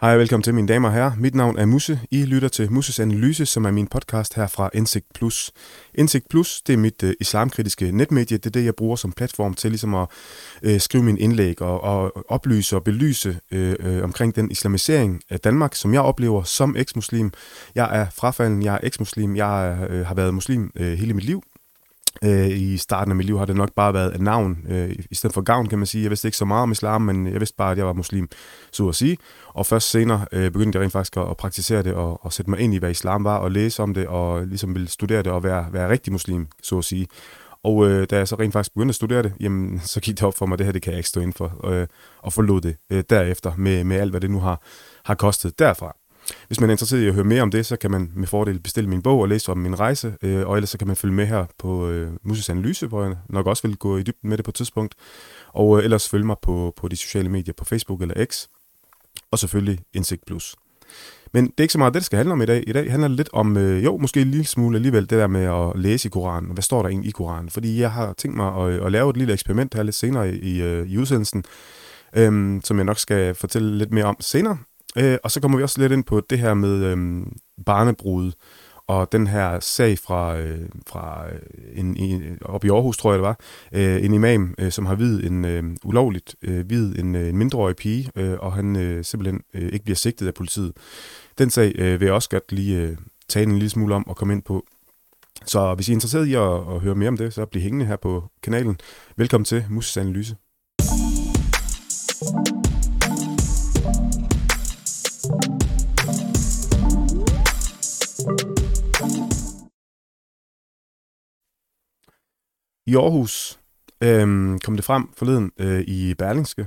Hej og velkommen til mine damer og herrer. Mit navn er Musse. I lytter til Musses Analyse, som er min podcast her fra Indsigt Plus. Indsigt Plus, det er mit øh, islamkritiske netmedie. Det er det, jeg bruger som platform til ligesom at øh, skrive mine indlæg og, og oplyse og belyse øh, øh, omkring den islamisering af Danmark, som jeg oplever som eksmuslim. Jeg er frafalden, jeg er eksmuslim, jeg uh, har været muslim øh, hele mit liv. Øh, I starten af mit liv har det nok bare været et navn, øh, i stedet for gavn, kan man sige. Jeg vidste ikke så meget om islam, men jeg vidste bare, at jeg var muslim, så at sige. Og først senere øh, begyndte jeg rent faktisk at, at praktisere det og, og sætte mig ind i, hvad islam var, og læse om det, og ligesom ville studere det og være, være rigtig muslim, så at sige. Og øh, da jeg så rent faktisk begyndte at studere det, jamen, så gik det op for mig, at det her det kan jeg ikke stå ind for, øh, og forlod det øh, derefter med, med alt, hvad det nu har, har kostet derfra. Hvis man er interesseret i at høre mere om det, så kan man med fordel bestille min bog og læse om min rejse, øh, og ellers så kan man følge med her på øh, Muses Analyse, hvor jeg nok også vil gå i dybden med det på et tidspunkt. Og øh, ellers følge mig på, på de sociale medier på Facebook eller X, og selvfølgelig Indsigt Plus. Men det er ikke så meget det, det skal handle om i dag. I dag handler det lidt om, øh, jo, måske en lille smule alligevel, det der med at læse i Koranen. Hvad står der egentlig i Koranen? Fordi jeg har tænkt mig at, at lave et lille eksperiment her lidt senere i, i, i udsendelsen, øh, som jeg nok skal fortælle lidt mere om senere. Øh, og så kommer vi også lidt ind på det her med øh, barnebrud, og den her sag fra, øh, fra øh, en, en, op i Aarhus, tror jeg det var, øh, en imam, øh, som har videt en øh, ulovligt øh, videt en, øh, en mindreårig pige, øh, og han øh, simpelthen øh, ikke bliver sigtet af politiet. Den sag øh, vil jeg også godt lige øh, tale en lille smule om og komme ind på. Så hvis I er interesseret i at, at høre mere om det, så bliv hængende her på kanalen. Velkommen til Muses Analyse. I Aarhus øh, kom det frem forleden øh, i Berlingske,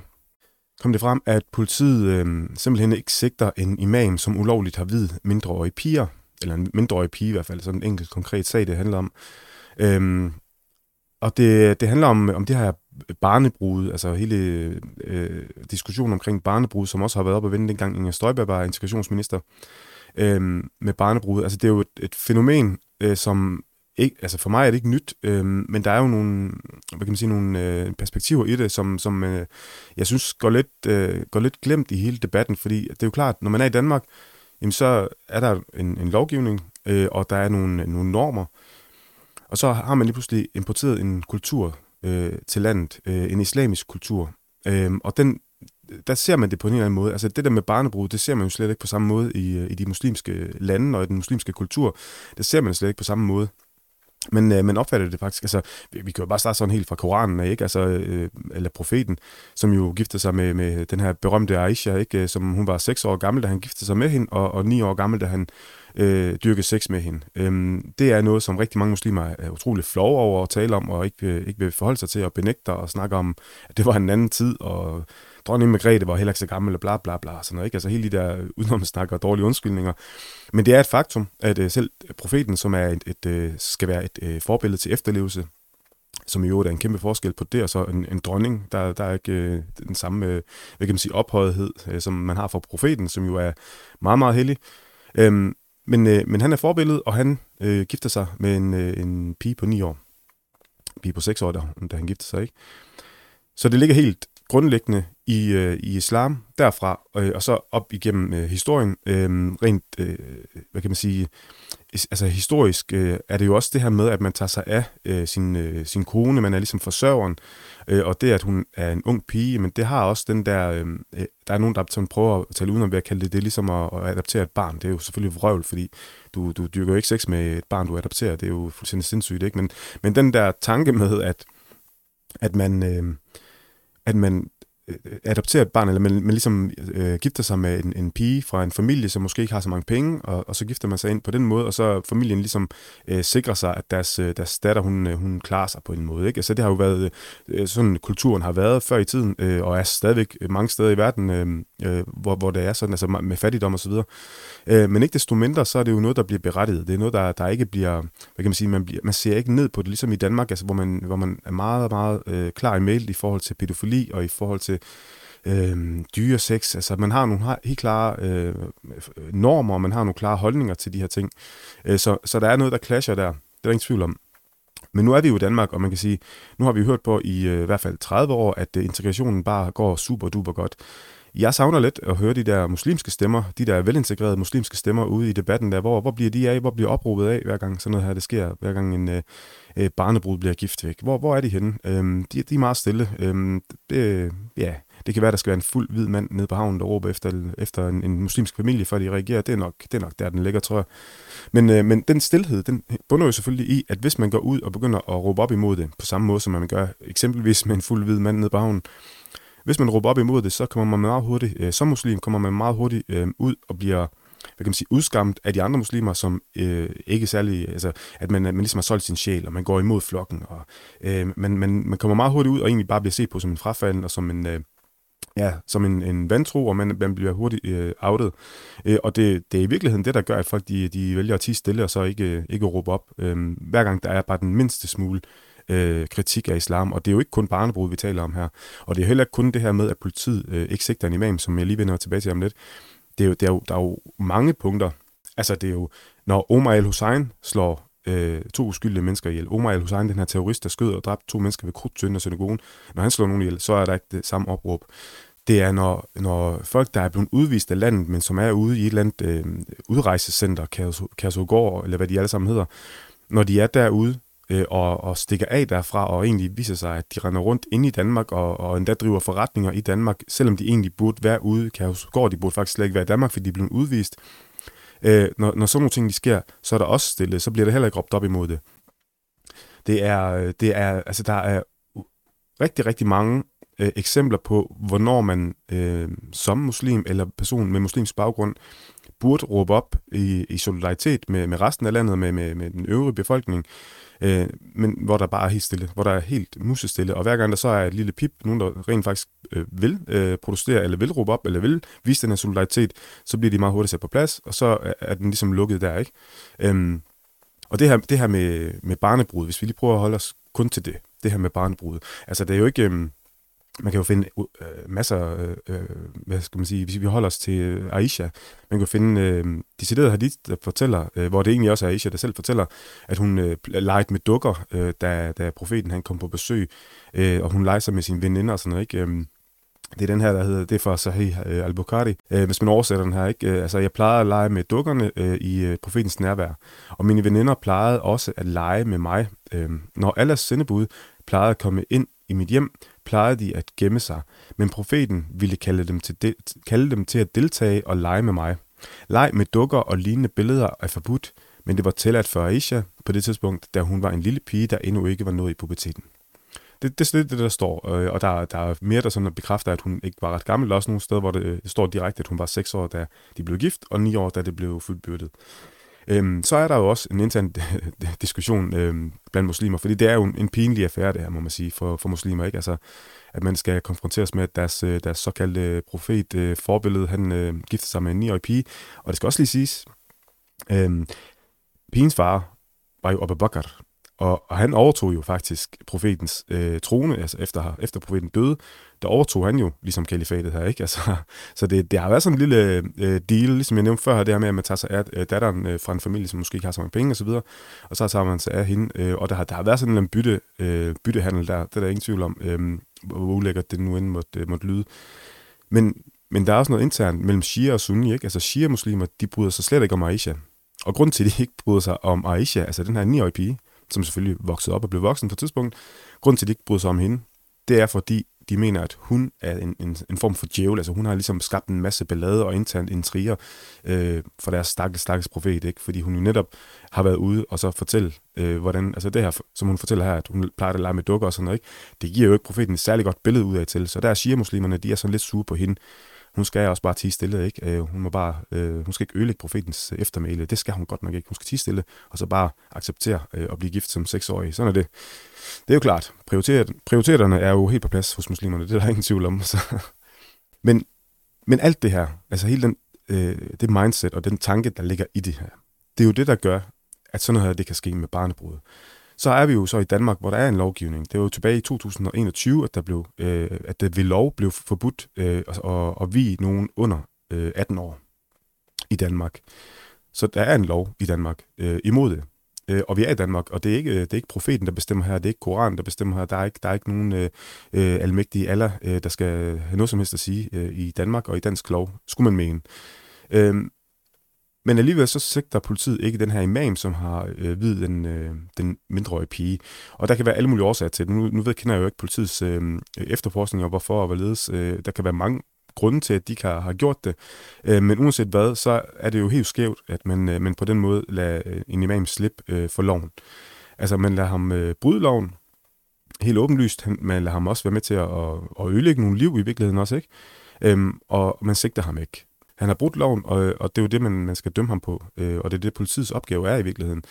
kom det frem, at politiet øh, simpelthen ikke sigter en imam, som ulovligt har vid mindreårige piger, eller en mindreårig pige i hvert fald, sådan en enkelt konkret sag, det handler om. Øhm, og det, det handler om, om det her barnebrud, altså hele øh, diskussionen omkring barnebrud, som også har været op at vende dengang Inger Støjberg var integrationsminister, øh, med barnebrud. Altså det er jo et, et fænomen, øh, som ikke, altså for mig er det ikke nyt, øh, men der er jo nogle, hvad kan man sige, nogle øh, perspektiver i det, som, som øh, jeg synes går lidt, øh, går lidt glemt i hele debatten, fordi det er jo klart, når man er i Danmark, jamen så er der en, en lovgivning, øh, og der er nogle, nogle normer, og så har man lige pludselig importeret en kultur øh, til landet, øh, en islamisk kultur, øh, og den, der ser man det på en eller anden måde. Altså det der med barnebrud, det ser man jo slet ikke på samme måde i, øh, i de muslimske lande og i den muslimske kultur. Det ser man slet ikke på samme måde. Men øh, man opfatter det faktisk, altså, vi, vi kan jo bare starte sådan helt fra Koranen, ikke? Altså, øh, eller profeten, som jo gifter sig med, med den her berømte Aisha, ikke? Øh, som hun var seks år gammel, da han giftede sig med hende, og, og ni år gammel, da han øh, dyrkede sex med hende. Øhm, det er noget, som rigtig mange muslimer er utrolig flove over at tale om, og ikke, øh, ikke vil forholde sig til at benægte og snakke om, at det var en anden tid, og dronning Margrethe var heller ikke så gammel, og bla bla bla, sådan noget, ikke? Altså hele de der udenomsnakker og dårlige undskyldninger. Men det er et faktum, at øh, selv profeten, som er et, et, øh, skal være et øh, forbillede til efterlevelse, som i øvrigt er en kæmpe forskel på det, og så en, en dronning, der, der er ikke øh, den samme, øh, hvad kan man sige, ophøjethed, øh, som man har for profeten, som jo er meget, meget hellig. Øhm, men, øh, men han er forbillede, og han øh, gifter sig med en, øh, en pige på 9 år. En pige på 6 år, da, da han gifter sig, ikke? Så det ligger helt grundlæggende i, øh, i islam derfra, øh, og så op igennem øh, historien. Øh, rent, øh, hvad kan man sige, altså historisk øh, er det jo også det her med, at man tager sig af øh, sin, øh, sin kone, man er ligesom forsørgeren, øh, og det, at hun er en ung pige, men det har også den der, øh, øh der er nogen, der sådan prøver at tale udenom ved at kalde det, det er ligesom at, at adaptere et barn. Det er jo selvfølgelig vrøvl, fordi du, du dyrker jo ikke sex med et barn, du adopterer, det er jo fuldstændig sindssygt, ikke? Men, men den der tanke med, at, at man... Øh, at man øh, adopterer et barn, eller man, man ligesom øh, gifter sig med en, en pige fra en familie, som måske ikke har så mange penge, og, og så gifter man sig ind på den måde, og så familien ligesom øh, sikrer sig, at deres, øh, deres datter, hun, øh, hun klarer sig på en måde. Ikke? Altså det har jo været, øh, sådan kulturen har været før i tiden, øh, og er stadigvæk mange steder i verden, øh, øh, hvor, hvor det er sådan, altså med fattigdom og så videre. Øh, men ikke desto mindre, så er det jo noget, der bliver berettiget. Det er noget, der, der ikke bliver, hvad kan man sige, man, bliver, man ser ikke ned på det, ligesom i Danmark, altså, hvor, man, hvor man er meget, meget øh, klar i mail i forhold til pædofili og i forhold til øh, dyre sex. Altså, man har nogle helt klare øh, normer, og man har nogle klare holdninger til de her ting. Øh, så, så der er noget, der clasher der. Det er der ingen tvivl om. Men nu er vi jo i Danmark, og man kan sige, nu har vi hørt på i øh, i hvert fald 30 år, at øh, integrationen bare går super duper godt jeg savner lidt at høre de der muslimske stemmer, de der velintegrerede muslimske stemmer ude i debatten der. Hvor, hvor bliver de af? Hvor bliver oprobet af, hver gang sådan noget her det sker? Hver gang en øh, øh barnebrud bliver gift væk? Hvor, hvor er de henne? Øhm, de, de er meget stille. Øhm, det, ja, det kan være, der skal være en fuld hvid mand nede på havnen, der råber efter, efter en, en muslimsk familie, før de reagerer. Det er nok, det er nok der, den ligger, tror jeg. Men, øh, men den stillhed, den bunder jo selvfølgelig i, at hvis man går ud og begynder at råbe op imod det, på samme måde som man gør eksempelvis med en fuld hvid mand nede på havnen, hvis man råber op imod det, så kommer man meget hurtigt, øh, som muslim, kommer man meget hurtigt øh, ud og bliver hvad kan man sige, udskamt af de andre muslimer, som øh, ikke særlig, altså, at man, man ligesom har solgt sin sjæl, og man går imod flokken, og øh, man, man, man kommer meget hurtigt ud og egentlig bare bliver set på som en frafalden, og som en, øh, ja, som en, en vantro, og man, man bliver hurtigt øh, outet. Øh, og det, det er i virkeligheden det, der gør, at folk de, de vælger at tige stille, og så ikke, øh, ikke råbe op. Øh, hver gang der er bare den mindste smule øh, Øh, kritik af islam, og det er jo ikke kun barnebrud, vi taler om her. Og det er heller ikke kun det her med, at politiet øh, ikke sigter en imam, som jeg lige vender tilbage til om lidt. Det er jo, det er jo, der er jo mange punkter. Altså det er jo, når Omar el-Hussein slår øh, to uskyldige mennesker ihjel. Omar el-Hussein, den her terrorist, der skød og dræbte to mennesker ved krudtønden og synagogen, når han slår nogen ihjel, så er der ikke det samme opråb. Det er, når, når folk, der er blevet udvist af landet, men som er ude i et eller andet øh, udrejsecenter, Kærsogård, eller hvad de alle sammen hedder, når de er derude, øh, og, og stikker af derfra, og egentlig viser sig, at de render rundt inde i Danmark, og, og endda driver forretninger i Danmark, selvom de egentlig burde være ude. Kærsogård, de burde faktisk slet ikke være i Danmark, fordi de er blevet udvist. Øh, når, når sådan nogle ting de sker, så er der også stille, så bliver det heller ikke råbt op imod det. Det er, øh, det er, altså der er rigtig, rigtig mange øh, eksempler på, hvornår man øh, som muslim eller person med muslimsk baggrund burde råbe op i, i solidaritet med, med resten af landet, med, med, med den øvrige befolkning, øh, men hvor der bare er helt stille, hvor der er helt musestille, og hver gang der så er et lille pip, nogen der rent faktisk øh, vil øh, protestere, eller vil råbe op, eller vil vise den her solidaritet, så bliver de meget hurtigt sat på plads, og så er, den ligesom lukket der, ikke? Øhm, og det her, det her med, med barnebrud, hvis vi lige prøver at holde os kun til det, det her med barnebrud, altså det er jo ikke... Øh, man kan jo finde øh, masser, øh, øh, hvad skal man sige, hvis vi holder os til øh, Aisha, man kan finde øh, deciderede hadith, der fortæller, øh, hvor det egentlig også er Aisha, der selv fortæller, at hun øh, legede med dukker, øh, da, da profeten han kom på besøg, øh, og hun legede sig med sine veninder og sådan noget, ikke? Øh, det er den her, der hedder, det er fra Sahih øh, al-Bukhari. Øh, hvis man oversætter den her, ikke? Øh, altså, jeg plejede at lege med dukkerne øh, i øh, profetens nærvær, og mine veninder plejede også at lege med mig. Øh, når Allahs sendebud plejede at komme ind i mit hjem, plejede de at gemme sig, men profeten ville kalde dem til, de, kalde dem til at deltage og lege med mig. Leg med dukker og lignende billeder er forbudt, men det var tilladt for Aisha på det tidspunkt, da hun var en lille pige, der endnu ikke var nået i puberteten. Det, det er det, det, der står, øh, og der, der er mere, der sådan bekræfter, at hun ikke var ret gammel. Der er også nogle steder, hvor det, det står direkte, at hun var 6 år, da de blev gift, og 9 år, da det blev fuldbyrdet. Øhm, så er der jo også en intern diskussion øhm, blandt muslimer, fordi det er jo en, en pinlig affære, det her, må man sige, for, for muslimer. Ikke? Altså, at man skal konfronteres med, at deres, øh, deres såkaldte profet, øh, forbillede, han øh, gifter sig med en 9-årig pige. Og det skal også lige siges, øhm, pigens far var jo Abu Bakr, og, og han overtog jo faktisk profetens øh, trone, altså efter, efter profeten døde, der overtog han jo ligesom kalifatet her, ikke? Altså, så det, det har været sådan en lille øh, deal, ligesom jeg nævnte før, det her med, at man tager sig af øh, datteren øh, fra en familie, som måske ikke har så mange penge osv., og, og så tager man sig af hende, øh, og der har, der har været sådan en bytte, øh, byttehandel der, det er der ingen tvivl om, øh, hvor ulækkert det nu end måtte, øh, måtte lyde. Men, men der er også noget internt mellem Shia og Sunni, ikke? Altså Shia-muslimer, de bryder sig slet ikke om Aisha. Og grund til, at de ikke bryder sig om Aisha, altså den her 9-årige pige, som selvfølgelig voksede op og blev voksen på et tidspunkt, grund til, at de ikke bryder sig om hende, det er fordi, de mener, at hun er en, en, en form for djævel. Altså hun har ligesom skabt en masse ballade og internt intriger øh, for deres stakkels, stakkels profet, ikke? fordi hun jo netop har været ude og så fortælle, øh, hvordan, altså det her, som hun fortæller her, at hun plejer at lege med dukker og sådan noget, ikke? det giver jo ikke profeten et særligt godt billede ud af til. Så der er shia-muslimerne, de er sådan lidt sure på hende, hun skal også bare tige stille, ikke? Øh, hun må bare, øh, hun skal ikke ødelægge profetens øh, eftermæle. Det skal hun godt nok ikke. Hun skal tige stille, og så bare acceptere øh, at blive gift som seksårig. Sådan er det. Det er jo klart. Prioriteterne er jo helt på plads hos muslimerne. Det er der ingen tvivl om. Så. Men, men alt det her, altså hele den, øh, det mindset og den tanke, der ligger i det her, det er jo det, der gør, at sådan noget her, det kan ske med barnebrud. Så er vi jo så i Danmark, hvor der er en lovgivning. Det var jo tilbage i 2021, at, der blev, øh, at det ved lov blev forbudt øh, at, at, vi nogen under øh, 18 år i Danmark. Så der er en lov i Danmark øh, imod det. Øh, og vi er i Danmark, og det er, ikke, øh, det er ikke profeten, der bestemmer her, det er ikke Koranen, der bestemmer her, der er ikke, der er ikke nogen øh, øh, almægtige Allah, øh, der skal have noget som helst at sige øh, i Danmark og i dansk lov, skulle man mene. Øh, men alligevel så sigter politiet ikke den her imam, som har øh, videt den, øh, den mindreårige pige. Og der kan være alle mulige årsager til det. Nu, nu ved, kender jeg jo ikke politiets øh, efterforskninger, hvorfor og hvorledes. Øh, der kan være mange grunde til, at de kan har gjort det. Øh, men uanset hvad, så er det jo helt skævt, at man, øh, man på den måde lader øh, en imam slippe øh, for loven. Altså man lader ham øh, bryde loven, helt åbenlyst. Man lader ham også være med til at, at, at ødelægge nogle liv i virkeligheden også, ikke? Øhm, og man sigter ham ikke. Han har brudt loven, og, og det er jo det, man, man skal dømme ham på, øh, og det er det, politiets opgave er i virkeligheden.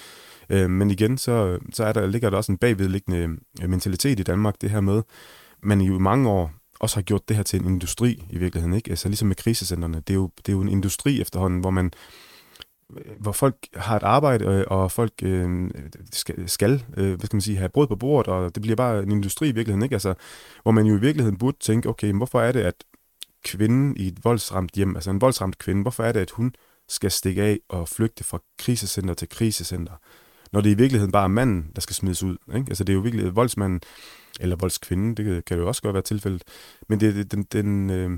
Øh, men igen, så, så er der, ligger der også en bagvedliggende øh, mentalitet i Danmark, det her med, man i mange år også har gjort det her til en industri i virkeligheden, ikke? Altså ligesom med krisecentrene, det er jo, det er jo en industri efterhånden, hvor man hvor folk har et arbejde, øh, og folk øh, skal, skal øh, hvad skal man sige, have brød på bordet, og det bliver bare en industri i virkeligheden, ikke? Altså, hvor man jo i virkeligheden burde tænke, okay, hvorfor er det, at kvinden i et voldsramt hjem, altså en voldsramt kvinde, hvorfor er det, at hun skal stikke af og flygte fra krisecenter til krisecenter, når det i virkeligheden bare er manden, der skal smides ud. Ikke? Altså det er jo virkelig voldsmanden, eller voldskvinden, det kan jo også godt være tilfældet, men det er den, den, øh,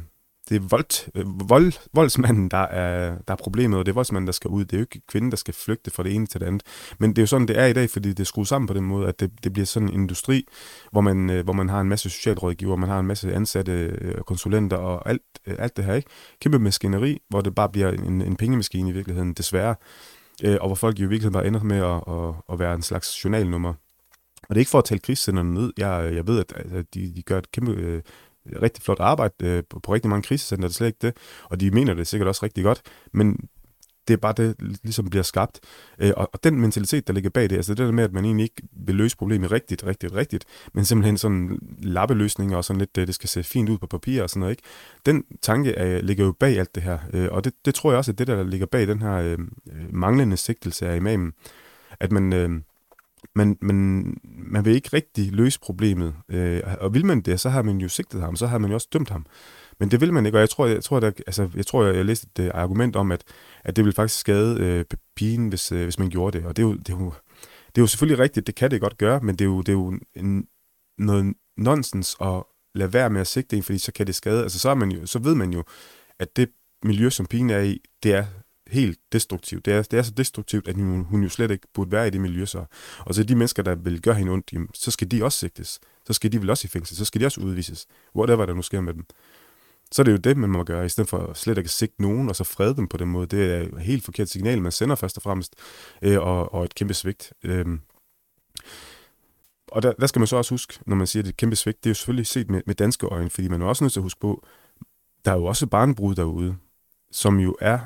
det er voldt, øh, vold, voldsmanden, der er, der er problemet, og det er voldsmanden, der skal ud. Det er jo ikke kvinden, der skal flygte fra det ene til det andet. Men det er jo sådan, det er i dag, fordi det er skruet sammen på den måde, at det, det bliver sådan en industri, hvor man, øh, hvor man har en masse socialrådgiver, man har en masse ansatte øh, konsulenter og alt, alt det her. ikke. Kæmpe maskineri, hvor det bare bliver en, en pengemaskine i virkeligheden, desværre. Og hvor folk jo i virkeligheden bare ender med at, at, at være en slags journalnummer. Og det er ikke for at tale krigscenterne ned. Jeg, jeg ved, at de, de gør et kæmpe øh, rigtig flot arbejde øh, på, på rigtig mange krisecenter, det er slet ikke det, og de mener det sikkert også rigtig godt, men det er bare det, ligesom bliver skabt. Øh, og, og den mentalitet, der ligger bag det, altså det der med, at man egentlig ikke vil løse problemet rigtigt, rigtigt, rigtigt, men simpelthen sådan lappeløsninger og sådan lidt, øh, det skal se fint ud på papir og sådan noget, ikke? Den tanke er, ligger jo bag alt det her, øh, og det, det tror jeg også, at det der, der ligger bag den her øh, øh, manglende sigtelse af imamen, at man... Øh, men, man, man vil ikke rigtig løse problemet. Øh, og vil man det, så har man jo sigtet ham, så har man jo også dømt ham. Men det vil man ikke, og jeg tror, jeg, tror, der, altså, jeg, tror, jeg, jeg læste et uh, argument om, at, at det vil faktisk skade øh, pigen, hvis, øh, hvis man gjorde det. Og det er, jo, det, er jo, det er jo selvfølgelig rigtigt, det kan det godt gøre, men det er jo, det er jo en, noget nonsens at lade være med at sigte en, fordi så kan det skade. Altså så, er man jo, så ved man jo, at det miljø, som pigen er i, det er helt destruktivt. Det er, det er så destruktivt, at hun, hun jo slet ikke burde være i det miljø så. Og så de mennesker, der vil gøre hende ondt, jamen, så skal de også sigtes. Så skal de vel også i fængsel. Så skal de også udvises. Whatever der nu sker med dem. Så er det jo det, man må gøre, i stedet for slet ikke at sigte nogen, og så frede dem på den måde. Det er et helt forkert signal, man sender først og fremmest, øh, og, og et kæmpe svigt. Øh, og der, der skal man så også huske, når man siger, at det er et kæmpe svigt, det er jo selvfølgelig set med, med danske øjne, fordi man er også nødt til at huske på, der er jo også barnbrud derude, som jo er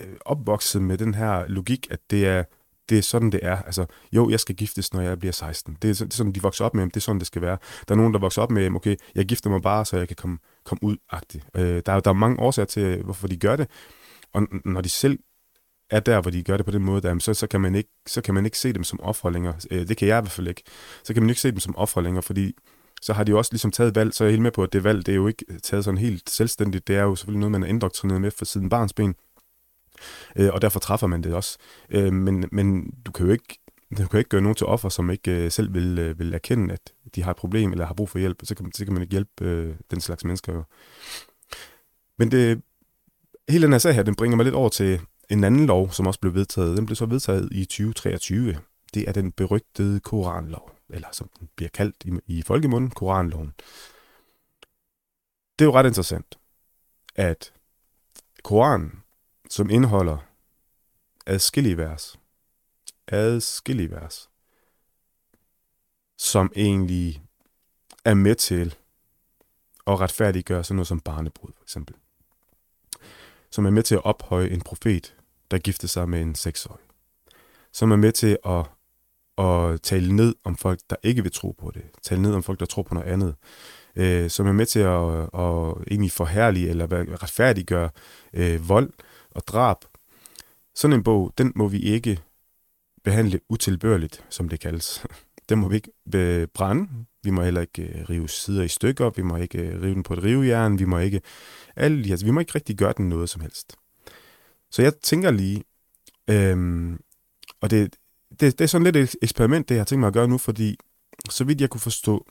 øh, opvokset med den her logik, at det er, det er sådan, det er. Altså, jo, jeg skal giftes, når jeg bliver 16. Det er, det er sådan, de vokser op med, det er sådan, det skal være. Der er nogen, der vokser op med, okay, jeg gifter mig bare, så jeg kan komme, komme ud -agtigt. Øh, der, er, der er mange årsager til, hvorfor de gør det. Og når de selv er der, hvor de gør det på den måde, der, så, så, kan man ikke, så kan man ikke se dem som ofre længere. Øh, det kan jeg i hvert fald ikke. Så kan man ikke se dem som ofre længere, fordi så har de jo også ligesom taget valg, så er jeg helt med på, at det valg, det er jo ikke taget sådan helt selvstændigt. Det er jo selvfølgelig noget, man er indoktrineret med for siden barns ben øh, og derfor træffer man det også. Øh, men, men du kan jo ikke du kan ikke gøre nogen til offer, som ikke øh, selv vil, øh, vil erkende, at de har et problem eller har brug for hjælp. Så kan, så kan man ikke hjælpe øh, den slags mennesker. Jo. Men det, hele den her sag her, den bringer mig lidt over til en anden lov, som også blev vedtaget. Den blev så vedtaget i 2023. Det er den berygtede Koranlov, eller som den bliver kaldt i, i folkemunden, Koranloven. Det er jo ret interessant, at Koranen som indeholder adskillige vers, adskillige vers, som egentlig er med til at retfærdiggøre sådan noget som barnebrud, for eksempel. Som er med til at ophøje en profet, der gifter sig med en seksårig. Som er med til at, at tale ned om folk, der ikke vil tro på det. Tale ned om folk, der tror på noget andet. Øh, som er med til at, at egentlig forhærlige eller retfærdiggøre øh, vold, og drab. Sådan en bog, den må vi ikke behandle utilbørligt, som det kaldes. Den må vi ikke brænde. Vi må heller ikke øh, rive sider i stykker. Vi må ikke øh, rive den på et rivejern. Vi må ikke alle de altså, vi må ikke rigtig gøre den noget som helst. Så jeg tænker lige, øhm, og det, det, det er sådan lidt et eksperiment, det jeg har tænkt mig at gøre nu, fordi så vidt jeg kunne forstå,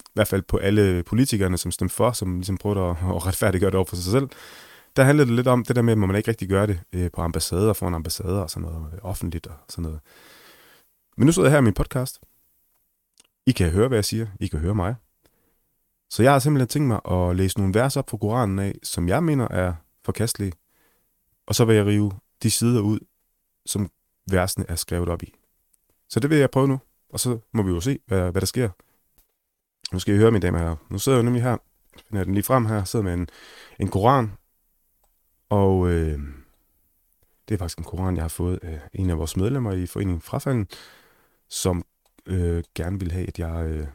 i hvert fald på alle politikerne, som stemte for, som ligesom prøvede at, at retfærdiggøre det over for sig selv, der handlede det lidt om det der med, at man ikke rigtig gør det øh, på ambassader, foran ambassader og sådan noget, øh, offentligt og sådan noget. Men nu sidder jeg her i min podcast. I kan høre, hvad jeg siger. I kan høre mig. Så jeg har simpelthen tænkt mig at læse nogle vers op fra Koranen af, som jeg mener er forkastelige. Og så vil jeg rive de sider ud, som versene er skrevet op i. Så det vil jeg prøve nu, og så må vi jo se, hvad, hvad der sker. Nu skal I høre, mine damer her. Nu sidder jeg nemlig her, finder jeg den lige frem her, sidder med en, en koran, og øh, det er faktisk en koran, jeg har fået af en af vores medlemmer i foreningen Frafalden, som øh, gerne ville have, at jeg øh,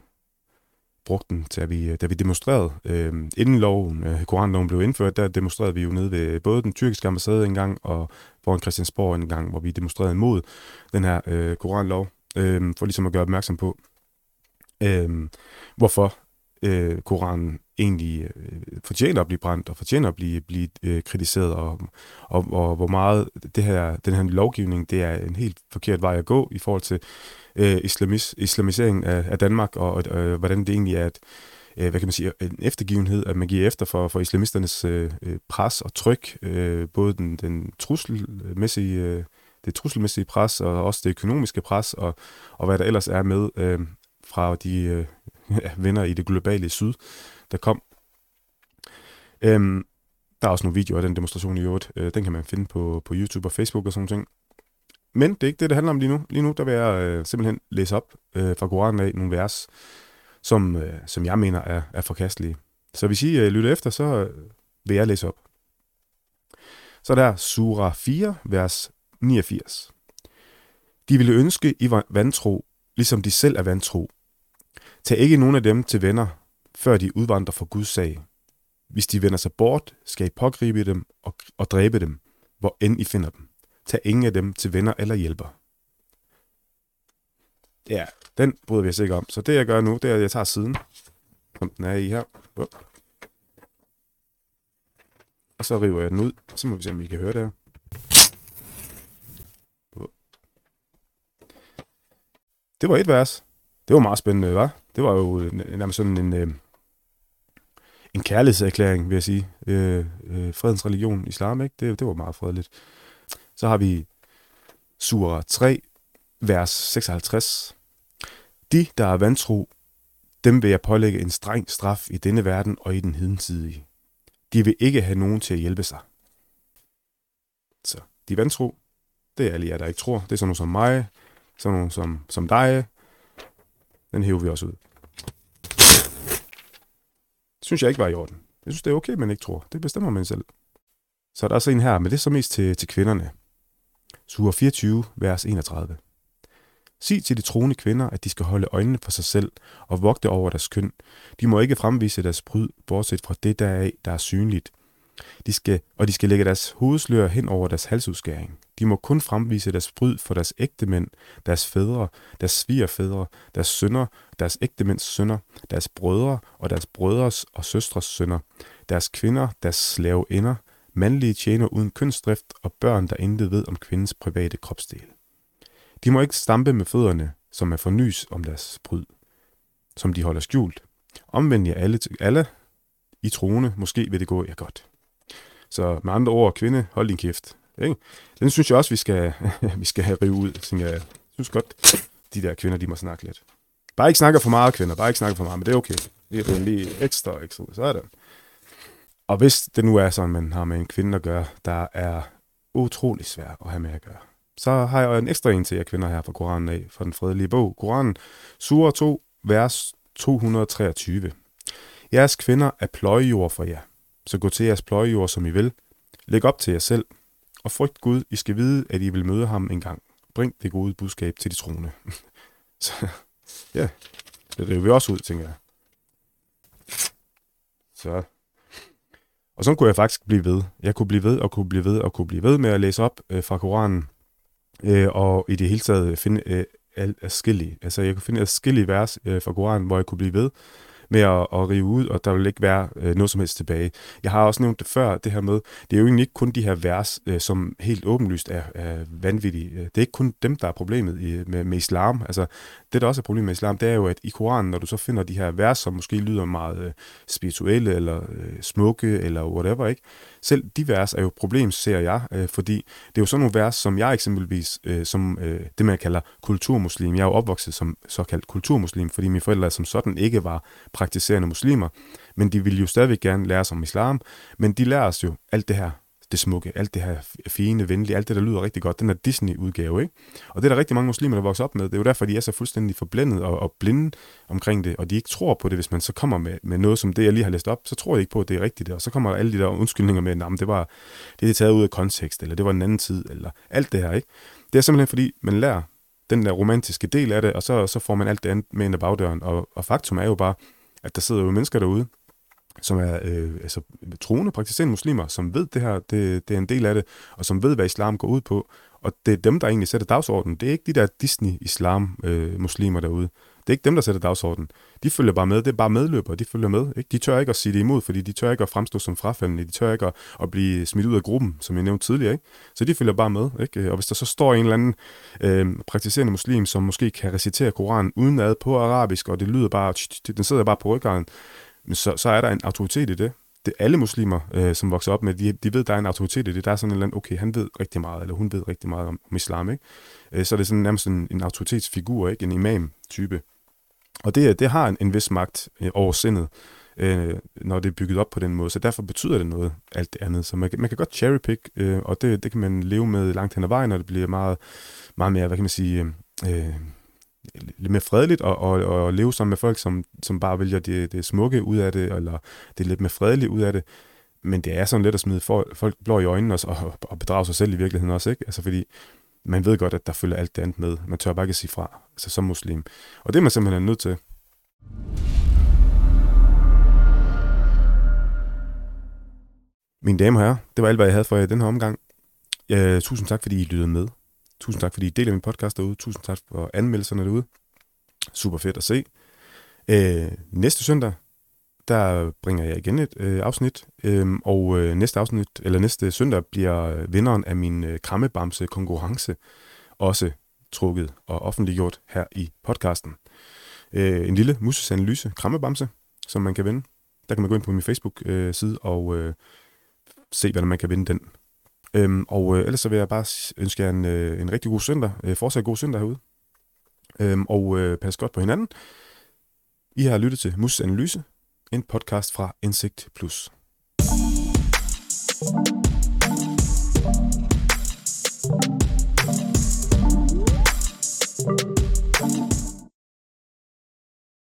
brugte den, da vi, da vi demonstrerede. Øh, inden loven, øh, koranloven blev indført, der demonstrerede vi jo nede ved både den tyrkiske ambassade en gang, og foran Christiansborg en gang, hvor vi demonstrerede imod den her øh, koranlov, øh, for ligesom at gøre opmærksom på, øh, hvorfor øh, Koranen egentlig øh, fortjener at blive brændt, og fortjener at blive, blive øh, kritiseret, og, og, og hvor meget det her, den her lovgivning, det er en helt forkert vej at gå i forhold til øh, islamis, islamiseringen af, af Danmark, og øh, hvordan det egentlig er et, øh, hvad kan man sige, en eftergivenhed, at man giver efter for, for islamisternes øh, øh pres og tryk, øh, både den, den trusselmæssige, øh, det trusselmæssige pres, og også det økonomiske pres, og, og hvad der ellers er med øh, fra de øh, ja, venner i det globale syd, der kom. Øhm, der er også nogle videoer af den demonstration i øvrigt. Øh, den kan man finde på, på YouTube og Facebook og sådan ting. Men det er ikke det, det handler om lige nu. Lige nu der vil jeg øh, simpelthen læse op øh, fra Koranen af nogle vers, som, øh, som jeg mener er, er forkastelige. Så hvis I øh, lytter efter, så øh, vil jeg læse op. Så er der 4, vers 89. De ville ønske, I var vantro, ligesom de selv er vantro, Tag ikke nogen af dem til venner, før de udvandrer for Guds sag. Hvis de vender sig bort, skal I pågribe dem og, og dræbe dem, hvor end I finder dem. Tag ingen af dem til venner eller hjælper. Ja, den bryder vi os ikke om. Så det jeg gør nu, det er, at jeg tager siden, som den er i her. Og så river jeg den ud, og så må vi se, om vi kan høre det her. Det var et vers. Det var meget spændende, var? Det var jo nærmest sådan en, øh, en kærlighedserklæring, vil jeg sige. Øh, øh, fredens religion, islam, ikke? Det, det var meget fredeligt. Så har vi Surah 3, vers 56. De, der er vantro, dem vil jeg pålægge en streng straf i denne verden og i den hidensidige. De vil ikke have nogen til at hjælpe sig. Så de vantro, det er alle jer, der ikke tror. Det er sådan nogle som mig, sådan nogle som, som dig, den hæver vi også ud. Det synes jeg ikke var i orden. Jeg synes, det er okay, man ikke tror. Det bestemmer man selv. Så er der også en her, men det er så mest til, til kvinderne. Sur 24, vers 31. Sig til de troende kvinder, at de skal holde øjnene for sig selv og vogte over deres køn. De må ikke fremvise deres bryd, bortset fra det deraf, der er synligt – de skal, og de skal lægge deres hovedslør hen over deres halsudskæring. De må kun fremvise deres bryd for deres ægtemænd, deres fædre, deres svigerfædre, deres sønner, deres ægtemænds sønner, deres brødre og deres brødres og søstres sønner, deres kvinder, deres slaveinder, mandlige tjener uden kønsdrift og børn, der intet ved om kvindens private kropsdel. De må ikke stampe med fødderne, som er fornys om deres bryd, som de holder skjult. Omvend jer alle, alle i troende, måske vil det gå jer godt. Så med andre ord, kvinde, hold din kæft. Ikke? Den synes jeg også, vi skal, vi skal have rive ud. Så jeg synes godt, de der kvinder, de må snakke lidt. Bare ikke snakke for meget, kvinder. Bare ikke snakke for meget, men det er okay. Det er lige ekstra, ekstra. Så er det. Og hvis det nu er sådan, man har med en kvinde at gøre, der er utrolig svært at have med at gøre, så har jeg en ekstra en til jer kvinder her fra Koranen af, fra den fredelige bog. Koranen, sura 2, vers 223. Jeres kvinder er pløjejord for jer så gå til jeres pløjejord, som I vil. Læg op til jer selv, og frygt Gud, I skal vide, at I vil møde ham en gang. Bring det gode budskab til de troende. så ja, det river vi også ud, tænker jeg. Så. Og så kunne jeg faktisk blive ved. Jeg kunne blive ved og kunne blive ved og kunne blive ved med at læse op øh, fra Koranen. Øh, og i det hele taget finde øh, adskillige. Altså jeg kunne finde adskillige vers øh, fra Koranen, hvor jeg kunne blive ved med at, at rive ud, og der vil ikke være øh, noget som helst tilbage. Jeg har også nævnt det før, det her med, det er jo egentlig ikke kun de her vers, øh, som helt åbenlyst er, er vanvittige. Øh, det er ikke kun dem, der er problemet i, med, med islam. Altså, det, der også er problemet med islam, det er jo, at i Koranen, når du så finder de her vers, som måske lyder meget øh, spirituelle, eller øh, smukke, eller whatever, ikke? Selv de vers er jo problem, ser jeg, øh, fordi det er jo sådan nogle vers, som jeg eksempelvis, øh, som øh, det man kalder kulturmuslim, jeg er jo opvokset som såkaldt kulturmuslim, fordi mine forældre som sådan ikke var praktiserende muslimer, men de ville jo stadigvæk gerne lære sig om islam, men de lærer os jo alt det her det smukke, alt det her fine, venlige, alt det, der lyder rigtig godt, den er Disney-udgave, ikke? Og det er der rigtig mange muslimer, der vokser op med. Det er jo derfor, de er så fuldstændig forblændet og, og blinde omkring det, og de ikke tror på det, hvis man så kommer med, med noget som det, jeg lige har læst op, så tror de ikke på, at det er rigtigt, og så kommer alle de der undskyldninger med, at det var det er taget ud af kontekst, eller det var en anden tid, eller alt det her, ikke? Det er simpelthen fordi, man lærer den der romantiske del af det, og så, så får man alt det andet med ind ad bagdøren, og, og faktum er jo bare, at der sidder jo mennesker derude, som er øh, altså, troende, praktiserende muslimer, som ved det her, det, det er en del af det, og som ved, hvad islam går ud på. Og det er dem, der egentlig sætter dagsordenen. Det er ikke de der Disney-islam-muslimer øh, derude. Det er ikke dem, der sætter dagsordenen. De følger bare med. Det er bare medløbere, de følger med. Ikke? De tør ikke at sige det imod, fordi de tør ikke at fremstå som frafaldende. De tør ikke at, at blive smidt ud af gruppen, som jeg nævnte tidligere. Ikke? Så de følger bare med. Ikke? Og hvis der så står en eller anden øh, praktiserende muslim, som måske kan recitere Koranen udenad på arabisk, og det lyder bare, den sidder bare på ryggen, så, så er der en autoritet i det. det alle muslimer, øh, som vokser op med, de, de ved, der er en autoritet i det. Der er sådan en eller anden, okay, han ved rigtig meget, eller hun ved rigtig meget om, om islam, ikke? Øh, så er det sådan nærmest en, en autoritetsfigur, ikke? En imam-type. Og det, øh, det har en, en vis magt øh, over sindet, øh, når det er bygget op på den måde. Så derfor betyder det noget, alt det andet. Så man, man kan godt cherrypick, øh, og det, det kan man leve med langt hen ad vejen, når det bliver meget, meget mere, hvad kan man sige, øh, øh lidt mere fredeligt og, og, og leve sammen med folk, som, som bare vælger det, det smukke ud af det, eller det lidt mere fredeligt ud af det. Men det er sådan lidt at smide folk blå i øjnene og, og, og bedrage sig selv i virkeligheden også, ikke? Altså fordi man ved godt, at der følger alt det andet med. Man tør bare ikke sige fra, altså som muslim. Og det er man simpelthen nødt til. Mine damer og herrer, det var alt, hvad jeg havde for jer i den her omgang. Øh, tusind tak, fordi I lyttede med. Tusind tak, fordi I deler min podcast derude. Tusind tak for anmeldelserne derude. Super fedt at se. Øh, næste søndag, der bringer jeg igen et øh, afsnit, øh, og øh, næste afsnit, eller næste søndag, bliver vinderen af min øh, krammebamse konkurrence også trukket og offentliggjort her i podcasten. Øh, en lille musesanalyse krammebamse, som man kan vinde. Der kan man gå ind på min Facebook-side øh, og øh, se, hvordan man kan vinde den. Øhm, og øh, ellers så vil jeg bare ønske jer en, øh, en rigtig god søndag. Øh, fortsat god søndag herude. Øhm, og øh, pas godt på hinanden. I har lyttet til Mus Analyse, en podcast fra Indsigt Plus. thank you